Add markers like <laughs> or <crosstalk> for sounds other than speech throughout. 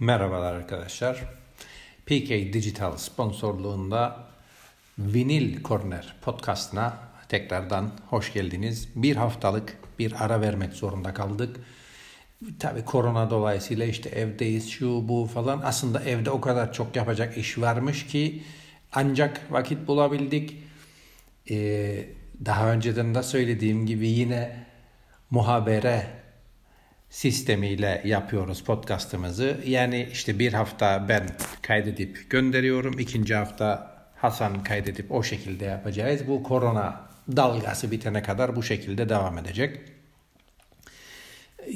Merhabalar arkadaşlar. PK Digital sponsorluğunda Vinil Corner podcastına tekrardan hoş geldiniz. Bir haftalık bir ara vermek zorunda kaldık. Tabi korona dolayısıyla işte evdeyiz şu bu falan. Aslında evde o kadar çok yapacak iş varmış ki ancak vakit bulabildik. Ee, daha önceden de söylediğim gibi yine muhabere sistemiyle yapıyoruz podcastımızı. Yani işte bir hafta ben kaydedip gönderiyorum. ikinci hafta Hasan kaydedip o şekilde yapacağız. Bu korona dalgası bitene kadar bu şekilde devam edecek.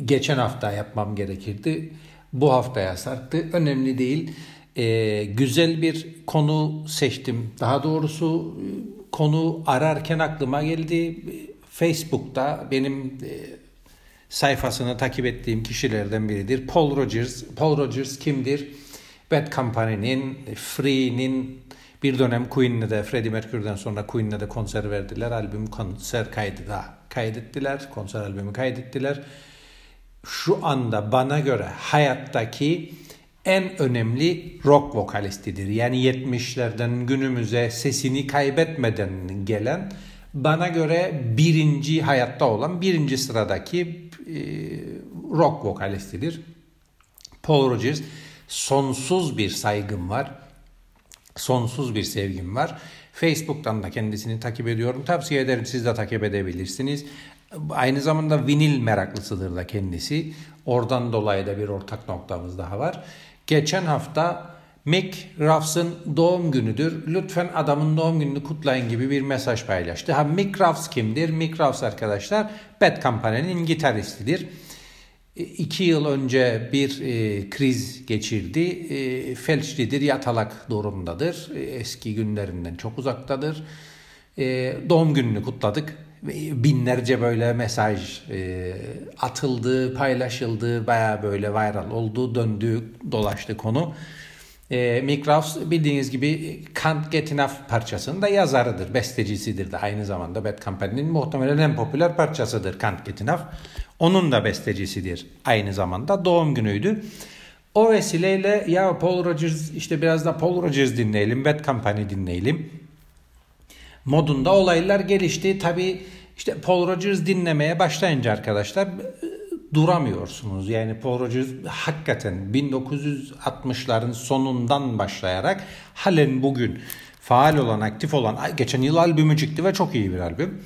Geçen hafta yapmam gerekirdi. Bu haftaya sarktı. Önemli değil. Ee, güzel bir konu seçtim. Daha doğrusu konu ararken aklıma geldi. Facebook'ta benim e, sayfasını takip ettiğim kişilerden biridir. Paul Rogers. Paul Rogers kimdir? Bad Company'nin, Free'nin bir dönem Queen'le de Freddie Mercury'den sonra Queen'le de konser verdiler. Albüm konser kaydı da kaydettiler. Konser albümü kaydettiler. Şu anda bana göre hayattaki en önemli rock vokalistidir. Yani 70'lerden günümüze sesini kaybetmeden gelen bana göre birinci hayatta olan birinci sıradaki rock vokalistidir. Paul Rogers sonsuz bir saygım var. Sonsuz bir sevgim var. Facebook'tan da kendisini takip ediyorum. Tavsiye ederim siz de takip edebilirsiniz. Aynı zamanda vinil meraklısıdır da kendisi. Oradan dolayı da bir ortak noktamız daha var. Geçen hafta Mick Ruffs'ın doğum günüdür. Lütfen adamın doğum gününü kutlayın gibi bir mesaj paylaştı. Ha Mick Ruffs kimdir? Mick Ruffs arkadaşlar Bad Company'nin gitaristidir. E, iki yıl önce bir e, kriz geçirdi. E, felçlidir, yatalak durumdadır. E, eski günlerinden çok uzaktadır. E, doğum gününü kutladık. Binlerce böyle mesaj e, atıldı, paylaşıldı, baya böyle viral oldu, döndü, dolaştı konu. E, Mick Rouse bildiğiniz gibi Can't Get Enough parçasının da yazarıdır, bestecisidir de aynı zamanda Bad Company'nin muhtemelen en popüler parçasıdır Can't Get Enough. Onun da bestecisidir aynı zamanda. Doğum günüydü. O vesileyle ya Paul Rogers işte biraz da Paul Rogers dinleyelim, Bad Company dinleyelim modunda olaylar gelişti. Tabi işte Paul Rogers dinlemeye başlayınca arkadaşlar duramıyorsunuz. Yani Paul hakikaten 1960'ların sonundan başlayarak halen bugün faal olan, aktif olan, geçen yıl albümü çıktı ve çok iyi bir albüm.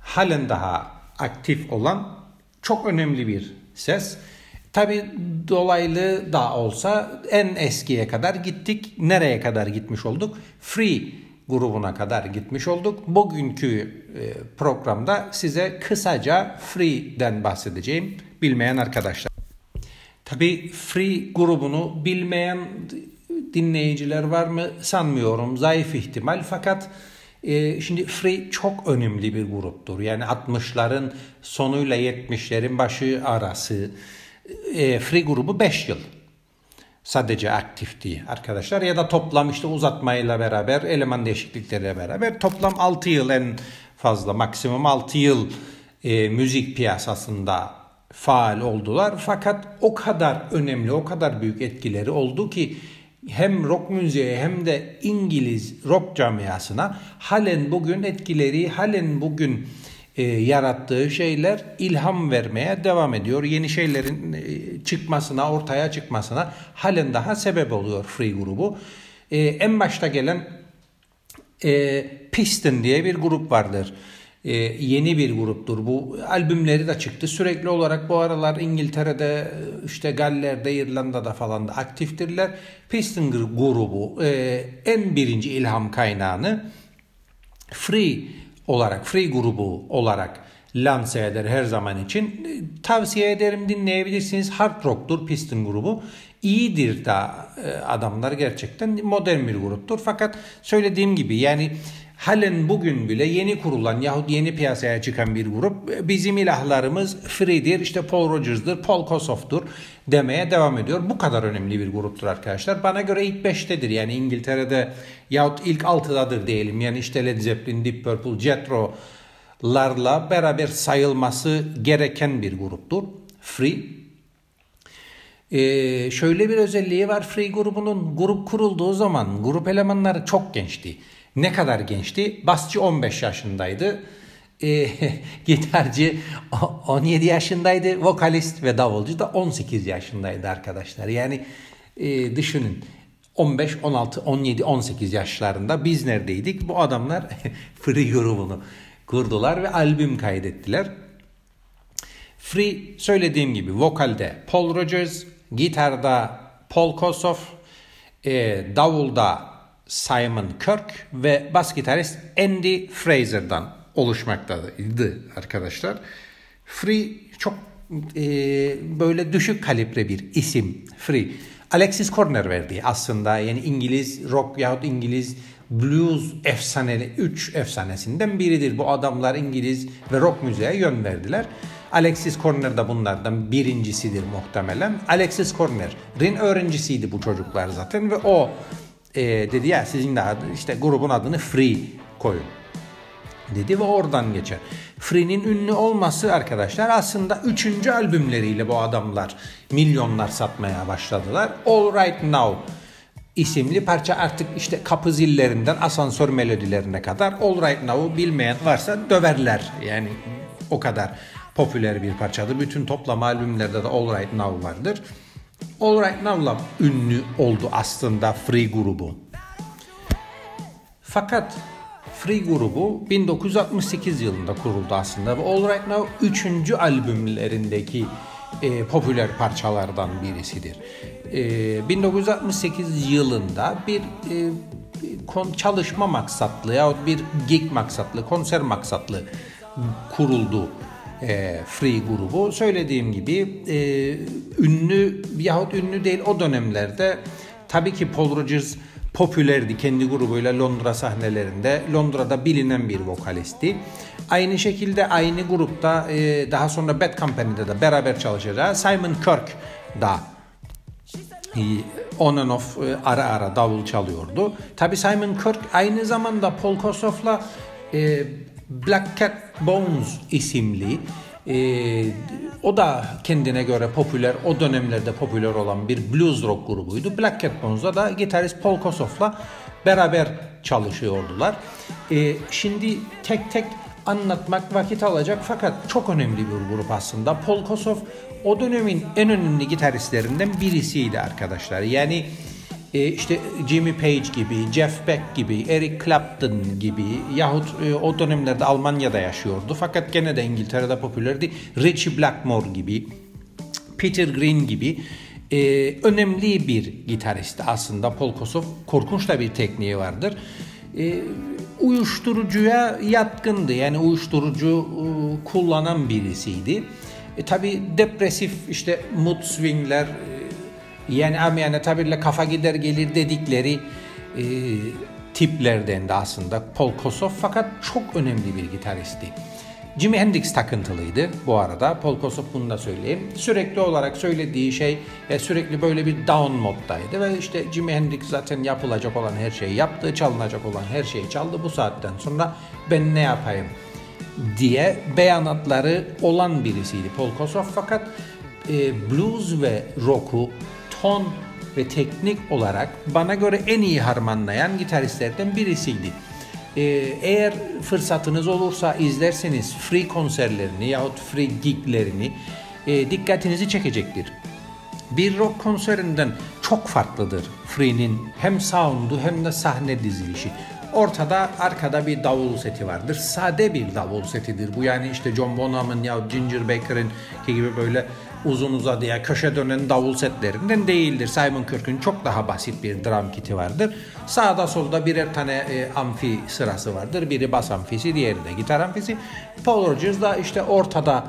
Halen daha aktif olan çok önemli bir ses. Tabi dolaylı da olsa en eskiye kadar gittik. Nereye kadar gitmiş olduk? Free grubuna kadar gitmiş olduk. Bugünkü e, programda size kısaca Free'den bahsedeceğim bilmeyen arkadaşlar. Tabi Free grubunu bilmeyen dinleyiciler var mı sanmıyorum. Zayıf ihtimal fakat e, şimdi Free çok önemli bir gruptur. Yani 60'ların sonuyla 70'lerin başı arası. E, Free grubu 5 yıl sadece aktifti arkadaşlar ya da toplam işte uzatmayla beraber eleman değişiklikleriyle beraber toplam 6 yıl en fazla maksimum 6 yıl e, müzik piyasasında faal oldular. Fakat o kadar önemli, o kadar büyük etkileri oldu ki hem rock müziğe hem de İngiliz rock camiasına halen bugün etkileri, halen bugün e, yarattığı şeyler ilham vermeye devam ediyor. Yeni şeylerin e, çıkmasına, ortaya çıkmasına halen daha sebep oluyor Free grubu. E, en başta gelen e, Piston diye bir grup vardır. E, yeni bir gruptur. Bu albümleri de çıktı. Sürekli olarak bu aralar İngiltere'de, işte Galler'de, İrlanda'da falan da aktiftirler. Piston grubu e, en birinci ilham kaynağını Free olarak, Free grubu olarak lanse eder her zaman için. Tavsiye ederim dinleyebilirsiniz. Hard Rock'tur Piston grubu. İyidir da e, adamlar gerçekten modern bir gruptur. Fakat söylediğim gibi yani halen bugün bile yeni kurulan yahut yeni piyasaya çıkan bir grup bizim ilahlarımız Free'dir, işte Paul Rogers'dır, Paul Kossoff'tur demeye devam ediyor. Bu kadar önemli bir gruptur arkadaşlar. Bana göre ilk beştedir yani İngiltere'de yahut ilk altıdadır diyelim. Yani işte Led Zeppelin, Deep Purple, Jethro'larla beraber sayılması gereken bir gruptur. Free. Ee, şöyle bir özelliği var Free grubunun. Grup kurulduğu zaman grup elemanları çok gençti. Ne kadar gençti? Basçı 15 yaşındaydı. E, <laughs> gitarcı 17 yaşındaydı. Vokalist ve davulcu da 18 yaşındaydı arkadaşlar. Yani e, düşünün 15, 16, 17, 18 yaşlarında biz neredeydik? Bu adamlar <laughs> Free grubunu kurdular ve albüm kaydettiler. Free söylediğim gibi vokalde Paul Rogers, gitarda Paul Kossoff, e, davulda Simon Kirk ve bas gitarist Andy Fraser'dan oluşmaktaydı arkadaşlar. Free çok e, böyle düşük kalibre bir isim Free. Alexis Corner verdi aslında yani İngiliz rock yahut İngiliz blues efsaneli 3 efsanesinden biridir. Bu adamlar İngiliz ve rock müziğe yön verdiler. Alexis Corner da bunlardan birincisidir muhtemelen. Alexis Corner'in öğrencisiydi bu çocuklar zaten ve o e, dedi ya sizin de adı, işte grubun adını Free koyun dedi ve oradan geçer. Free'nin ünlü olması arkadaşlar aslında üçüncü albümleriyle bu adamlar milyonlar satmaya başladılar. All Right Now isimli parça artık işte kapı zillerinden asansör melodilerine kadar All Right Now'u bilmeyen varsa döverler. Yani o kadar popüler bir parçadır. Bütün toplam albümlerde de All Right Now vardır. All Right Now'la ünlü oldu aslında Free grubu. Fakat Free grubu 1968 yılında kuruldu aslında ve All Right Now 3. albümlerindeki e, popüler parçalardan birisidir. E, 1968 yılında bir e, çalışma maksatlı yahut bir gig maksatlı, konser maksatlı kuruldu e, Free grubu. Söylediğim gibi e, ünlü yahut ünlü değil o dönemlerde tabii ki Paul Rogers popülerdi kendi grubuyla Londra sahnelerinde. Londra'da bilinen bir vokalisti. Aynı şekilde aynı grupta e, daha sonra Bad Company'de de beraber çalışacağı Simon Kirk da e, on and off e, ara ara davul çalıyordu. Tabi Simon Kirk aynı zamanda Paul Kossoff'la e, Black Cat Bones isimli e, o da kendine göre popüler, o dönemlerde popüler olan bir blues rock grubuydu. Black Cat Bones'da da gitarist Paul Kossoff'la beraber çalışıyordular. E, şimdi tek tek anlatmak vakit alacak fakat çok önemli bir grup aslında. Paul Kossoff o dönemin en önemli gitaristlerinden birisiydi arkadaşlar. Yani e, işte Jimmy Page gibi, Jeff Beck gibi, Eric Clapton gibi yahut e, o dönemlerde Almanya'da yaşıyordu. Fakat gene de İngiltere'de popülerdi. Richie Blackmore gibi, Peter Green gibi e, önemli bir gitarist aslında Paul Kossoff. Korkunç da bir tekniği vardır. E, uyuşturucuya yatkındı. Yani uyuşturucu e, kullanan birisiydi. E, tabi depresif işte mood swingler, yani amiyane tabirle kafa gider gelir dedikleri e, tiplerden de aslında Paul Kossoff fakat çok önemli bir gitaristi. Jimi Hendrix takıntılıydı bu arada. Paul Kossoff bunu da söyleyeyim. Sürekli olarak söylediği şey e, sürekli böyle bir down moddaydı ve işte Jimi Hendrix zaten yapılacak olan her şeyi yaptı, çalınacak olan her şeyi çaldı. Bu saatten sonra ben ne yapayım diye beyanatları olan birisiydi Paul Kossoff fakat e, blues ve rock'u ton ve teknik olarak bana göre en iyi harmanlayan gitaristlerden birisiydi. Ee, eğer fırsatınız olursa izlerseniz free konserlerini yahut free giglerini e, dikkatinizi çekecektir. Bir rock konserinden çok farklıdır Free'nin hem sound'u hem de sahne dizilişi. Ortada arkada bir davul seti vardır. Sade bir davul setidir. Bu yani işte John Bonham'ın ya Ginger Baker'ın gibi böyle uzun uzadıya köşe dönen davul setlerinden değildir. Simon Kirk'ün çok daha basit bir drum kiti vardır. Sağda solda birer tane e, amfi sırası vardır. Biri bas amfisi, diğeri de gitar amfisi. Paul Rogers da işte ortada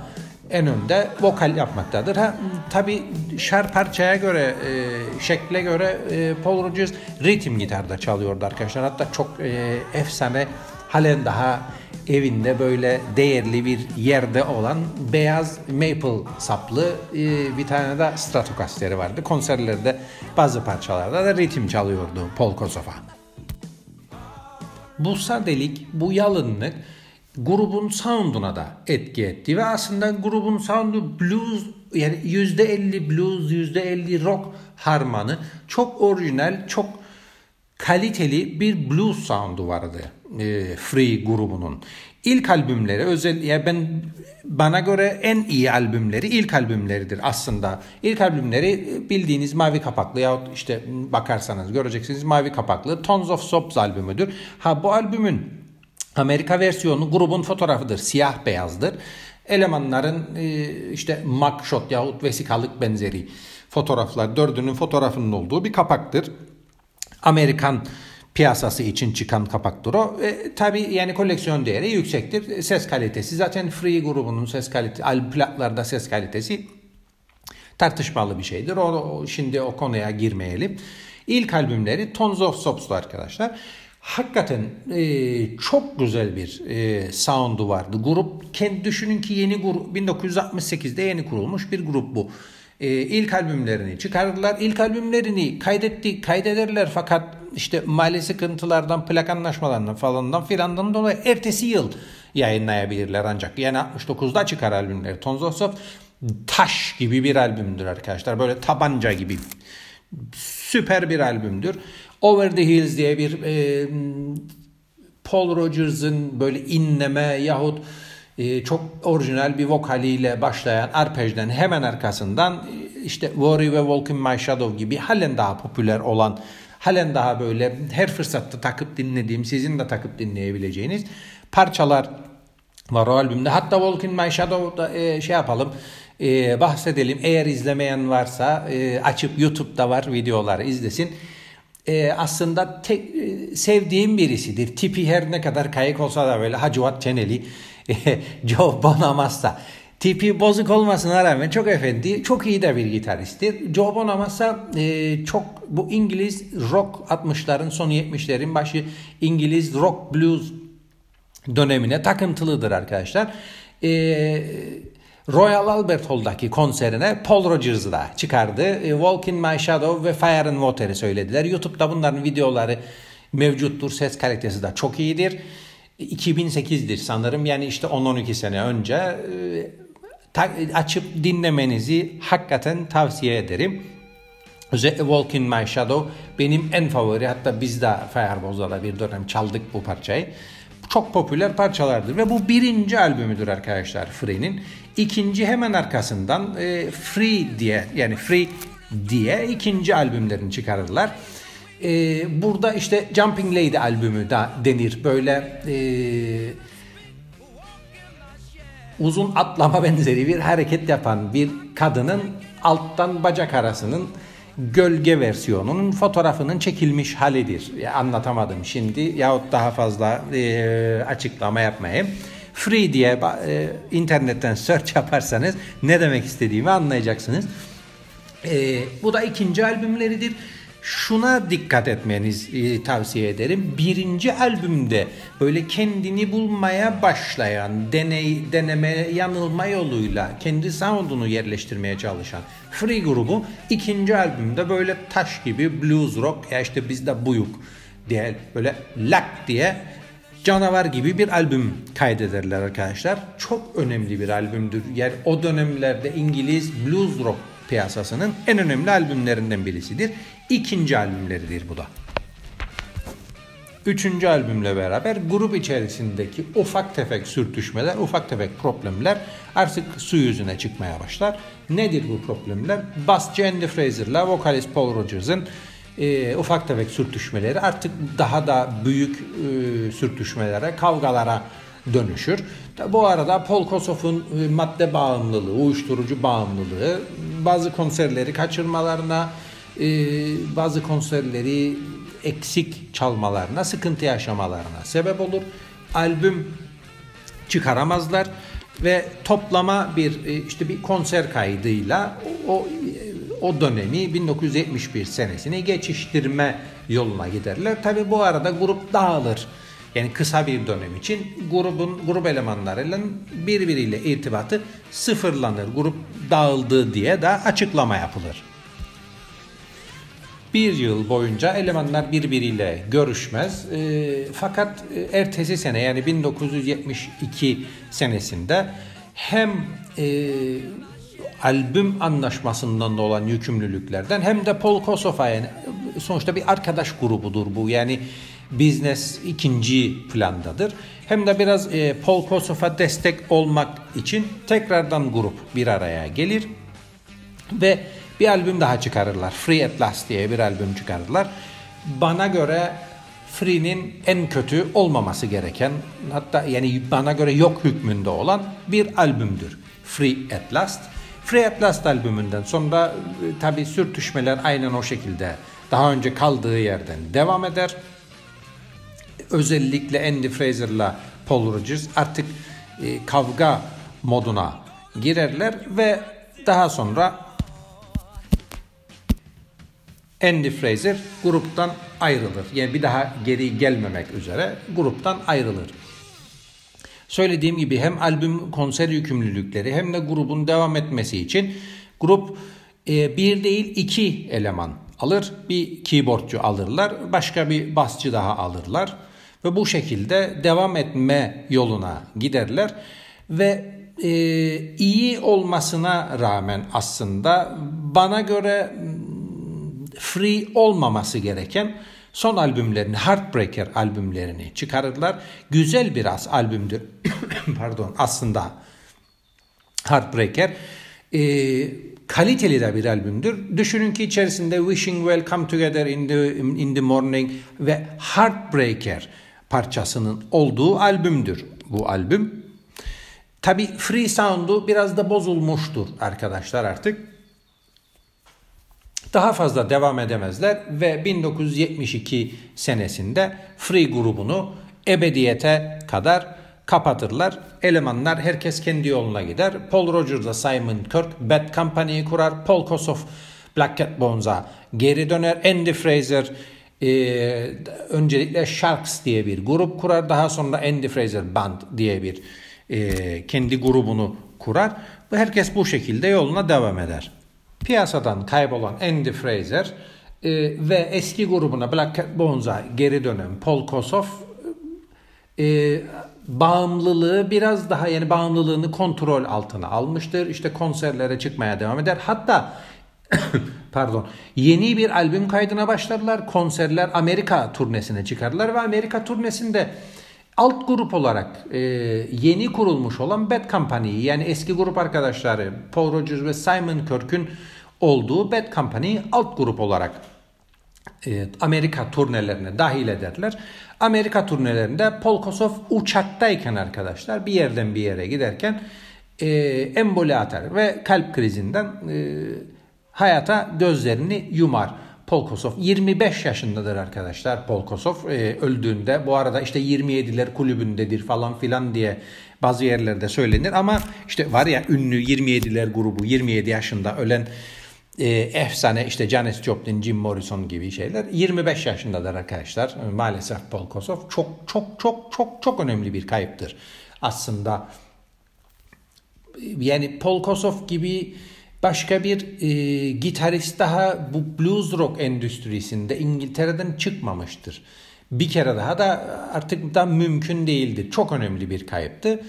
en önde vokal yapmaktadır. Ha, tabi şer parçaya göre, e, şekle göre e, Paul Rogers ritim gitarda çalıyordu arkadaşlar. Hatta çok e, efsane halen daha evinde böyle değerli bir yerde olan beyaz maple saplı e, bir tane de Stratocasteri vardı. Konserlerde bazı parçalarda da ritim çalıyordu Paul Kossoff'a. Bu sadelik, bu yalınlık grubun sound'una da etki etti ve aslında grubun sound'u blues yani %50 blues, %50 rock harmanı çok orijinal, çok kaliteli bir blues sound'u vardı e, Free grubunun. İlk albümleri özel ya ben bana göre en iyi albümleri ilk albümleridir aslında. İlk albümleri bildiğiniz mavi kapaklı ya işte bakarsanız göreceksiniz mavi kapaklı Tons of Sops albümüdür. Ha bu albümün Amerika versiyonu grubun fotoğrafıdır. Siyah beyazdır. Elemanların e, işte mugshot yahut vesikalık benzeri fotoğraflar dördünün fotoğrafının olduğu bir kapaktır. Amerikan piyasası için çıkan kapaktır o. E, tabii yani koleksiyon değeri yüksektir. Ses kalitesi zaten Free grubunun ses kalitesi, albüm plaklarda ses kalitesi tartışmalı bir şeydir. O, şimdi o konuya girmeyelim. İlk albümleri Tons of Sops'tu arkadaşlar. Hakikaten e, çok güzel bir e, sound'u vardı. Grup kendi düşünün ki yeni grup 1968'de yeni kurulmuş bir grup bu. E, ilk albümlerini çıkardılar. İlk albümlerini kaydetti, kaydederler fakat işte mali sıkıntılardan, plak anlaşmalarından falandan filandan dolayı ertesi yıl yayınlayabilirler ancak. Yani 69'da çıkar albümleri. Tons of Soft taş gibi bir albümdür arkadaşlar. Böyle tabanca gibi süper bir albümdür. Over the Hills diye bir e, Paul Rogers'ın böyle inleme yahut e, çok orijinal bir vokaliyle başlayan arpejden hemen arkasından e, işte Worry ve Walk in My Shadow gibi halen daha popüler olan halen daha böyle her fırsatta takıp dinlediğim sizin de takıp dinleyebileceğiniz parçalar var o albümde. Hatta Walk in My Shadow'da e, şey yapalım e, bahsedelim. Eğer izlemeyen varsa e, açıp YouTube'da var videoları izlesin. E, aslında tek, e, sevdiğim birisidir. Tipi her ne kadar kayık olsa da böyle Hacivat Çeneli, <laughs> Joe Bonamassa. Tipi bozuk olmasına rağmen çok efendi, çok iyi de bir gitaristtir. Joe Bonamassa e, çok bu İngiliz rock 60'ların sonu 70'lerin başı İngiliz rock blues dönemine takıntılıdır arkadaşlar. E, Royal Albert Hall'daki konserine Paul Rogers'ı da çıkardı. E, Walk in My Shadow ve Fire and Water'ı söylediler. YouTube'da bunların videoları mevcuttur. Ses kalitesi de çok iyidir. 2008'dir sanırım yani işte 10-12 sene önce e, açıp dinlemenizi hakikaten tavsiye ederim. Özellikle Walk My Shadow benim en favori hatta biz de Fireballs'da da bir dönem çaldık bu parçayı çok popüler parçalardır ve bu birinci albümüdür arkadaşlar Free'nin. İkinci hemen arkasından e, Free diye yani Free diye ikinci albümlerini çıkarırlar. E, burada işte Jumping Lady albümü da denir. Böyle e, uzun atlama <laughs> benzeri bir hareket yapan bir kadının alttan bacak arasının gölge versiyonunun fotoğrafının çekilmiş halidir. Ya, anlatamadım şimdi yahut daha fazla e, açıklama yapmayayım. Free diye e, internetten search yaparsanız ne demek istediğimi anlayacaksınız. E, bu da ikinci albümleridir şuna dikkat etmenizi tavsiye ederim. Birinci albümde böyle kendini bulmaya başlayan, deney, deneme, yanılma yoluyla kendi sound'unu yerleştirmeye çalışan Free grubu ikinci albümde böyle taş gibi blues rock ya işte bizde buyuk diye böyle lak diye canavar gibi bir albüm kaydederler arkadaşlar. Çok önemli bir albümdür. Yani o dönemlerde İngiliz blues rock piyasasının en önemli albümlerinden birisidir. İkinci albümleridir bu da. Üçüncü albümle beraber grup içerisindeki ufak tefek sürtüşmeler, ufak tefek problemler artık su yüzüne çıkmaya başlar. Nedir bu problemler? Bassçı Andy Fraser'la vokalist Paul Rogers'ın e, ufak tefek sürtüşmeleri artık daha da büyük e, sürtüşmelere, kavgalara dönüşür. Bu arada Paul Kossoff'un e, madde bağımlılığı, uyuşturucu bağımlılığı bazı konserleri kaçırmalarına, e, bazı konserleri eksik çalmalarına, sıkıntı yaşamalarına sebep olur. Albüm çıkaramazlar ve toplama bir e, işte bir konser kaydıyla o o dönemi 1971 senesini geçiştirme yoluna giderler. Tabi bu arada grup dağılır. Yani kısa bir dönem için grubun grup elemanlarıyla birbiriyle irtibatı sıfırlanır. Grup dağıldı diye de açıklama yapılır. Bir yıl boyunca elemanlar birbiriyle görüşmez. E, fakat e, ertesi sene yani 1972 senesinde hem e, albüm anlaşmasından da olan yükümlülüklerden hem de Paul Kossoff'a yani sonuçta bir arkadaş grubudur bu. Yani business ikinci plandadır. Hem de biraz e, Paul Kossoff'a destek olmak için tekrardan grup bir araya gelir ve bir albüm daha çıkarırlar. Free at Last diye bir albüm çıkarırlar. Bana göre Free'nin en kötü olmaması gereken hatta yani bana göre yok hükmünde olan bir albümdür. Free at Last. Free at Last albümünden sonra e, tabi sürtüşmeler aynen o şekilde daha önce kaldığı yerden devam eder. Özellikle Andy Fraser'la Paul Rodgers artık e, kavga moduna girerler ve daha sonra Andy Fraser gruptan ayrılır. Yani bir daha geri gelmemek üzere gruptan ayrılır. Söylediğim gibi hem albüm konser yükümlülükleri hem de grubun devam etmesi için grup e, bir değil iki eleman alır. Bir keyboardcu alırlar. Başka bir basçı daha alırlar. Ve bu şekilde devam etme yoluna giderler. Ve e, iyi olmasına rağmen aslında bana göre free olmaması gereken son albümlerini, Heartbreaker albümlerini çıkarırlar. Güzel biraz albümdür. <coughs> Pardon aslında Heartbreaker. E, kaliteli de bir albümdür. Düşünün ki içerisinde Wishing Well Come Together in the, in the Morning ve Heartbreaker parçasının olduğu albümdür bu albüm. Tabi Free Sound'u biraz da bozulmuştur arkadaşlar artık daha fazla devam edemezler ve 1972 senesinde Free grubunu ebediyete kadar kapatırlar. Elemanlar herkes kendi yoluna gider. Paul Rogers'la Simon Kirk Bad Company'yi kurar. Paul Kossoff Black Cat Bones'a geri döner. Andy Fraser e, öncelikle Sharks diye bir grup kurar. Daha sonra Andy Fraser Band diye bir e, kendi grubunu kurar. Herkes bu şekilde yoluna devam eder piyasadan kaybolan Andy Fraser e, ve eski grubuna Black Cat Bones'a geri dönen Paul Kossoff e, bağımlılığı biraz daha yani bağımlılığını kontrol altına almıştır. İşte konserlere çıkmaya devam eder. Hatta pardon yeni bir albüm kaydına başladılar. Konserler Amerika turnesine çıkardılar ve Amerika turnesinde alt grup olarak e, yeni kurulmuş olan Bad Company yani eski grup arkadaşları Paul Rodgers ve Simon Kirk'ün olduğu Bad Company alt grup olarak e, Amerika turnelerine dahil ederler. Amerika turnelerinde Paul Kossoff uçaktayken arkadaşlar bir yerden bir yere giderken e, emboli atar ve kalp krizinden e, hayata gözlerini yumar. Paul Kossoff 25 yaşındadır arkadaşlar Paul Kossoff e, öldüğünde bu arada işte 27'ler kulübündedir falan filan diye bazı yerlerde söylenir ama işte var ya ünlü 27'ler grubu 27 yaşında ölen e, efsane işte Janis Joplin, Jim Morrison gibi şeyler 25 yaşındadır arkadaşlar. Maalesef Paul Kossoff çok çok çok çok çok önemli bir kayıptır. Aslında yani Paul Kossoff gibi başka bir e, gitarist daha bu blues rock endüstrisinde İngiltere'den çıkmamıştır. Bir kere daha da artık da mümkün değildi. Çok önemli bir kayıptı.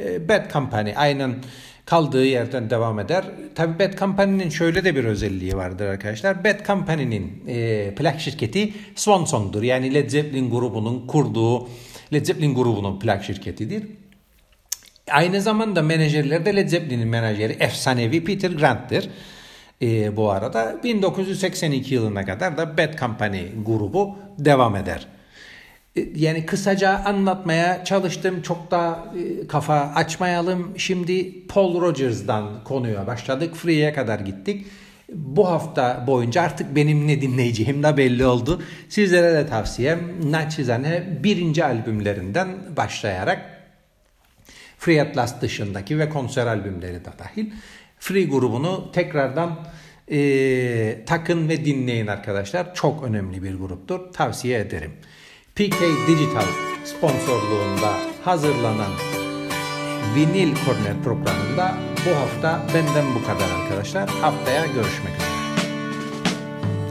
E, Bad Company aynen kaldığı yerden devam eder. Tabi Bad Company'nin şöyle de bir özelliği vardır arkadaşlar. Bad Company'nin e, plak şirketi Swan Song'dur. Yani Led Zeppelin grubunun kurduğu Led Zeppelin grubunun plak şirketidir. Aynı zamanda menajerler de Led Zeppelin'in menajeri efsanevi Peter Grant'tir. E, bu arada 1982 yılına kadar da Bad Company grubu devam eder. E, yani kısaca anlatmaya çalıştım. Çok da e, kafa açmayalım. Şimdi Paul Rogers'dan konuya başladık. Free'ye kadar gittik. Bu hafta boyunca artık benim ne dinleyeceğim de belli oldu. Sizlere de tavsiyem naçizane birinci albümlerinden başlayarak Free Atlas dışındaki ve konser albümleri de dahil Free grubunu tekrardan e, takın ve dinleyin arkadaşlar. Çok önemli bir gruptur. Tavsiye ederim. PK Digital sponsorluğunda hazırlanan Vinil Corner programında bu hafta benden bu kadar arkadaşlar. Haftaya görüşmek üzere.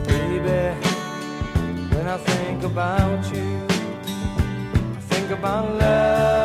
Baby, when I think about you, I think about love.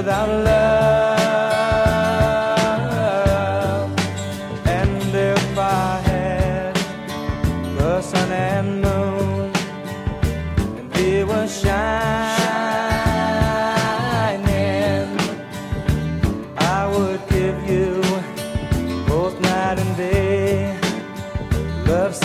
without love. And if I had the sun and moon, and they were shining, I would give you both night and day love's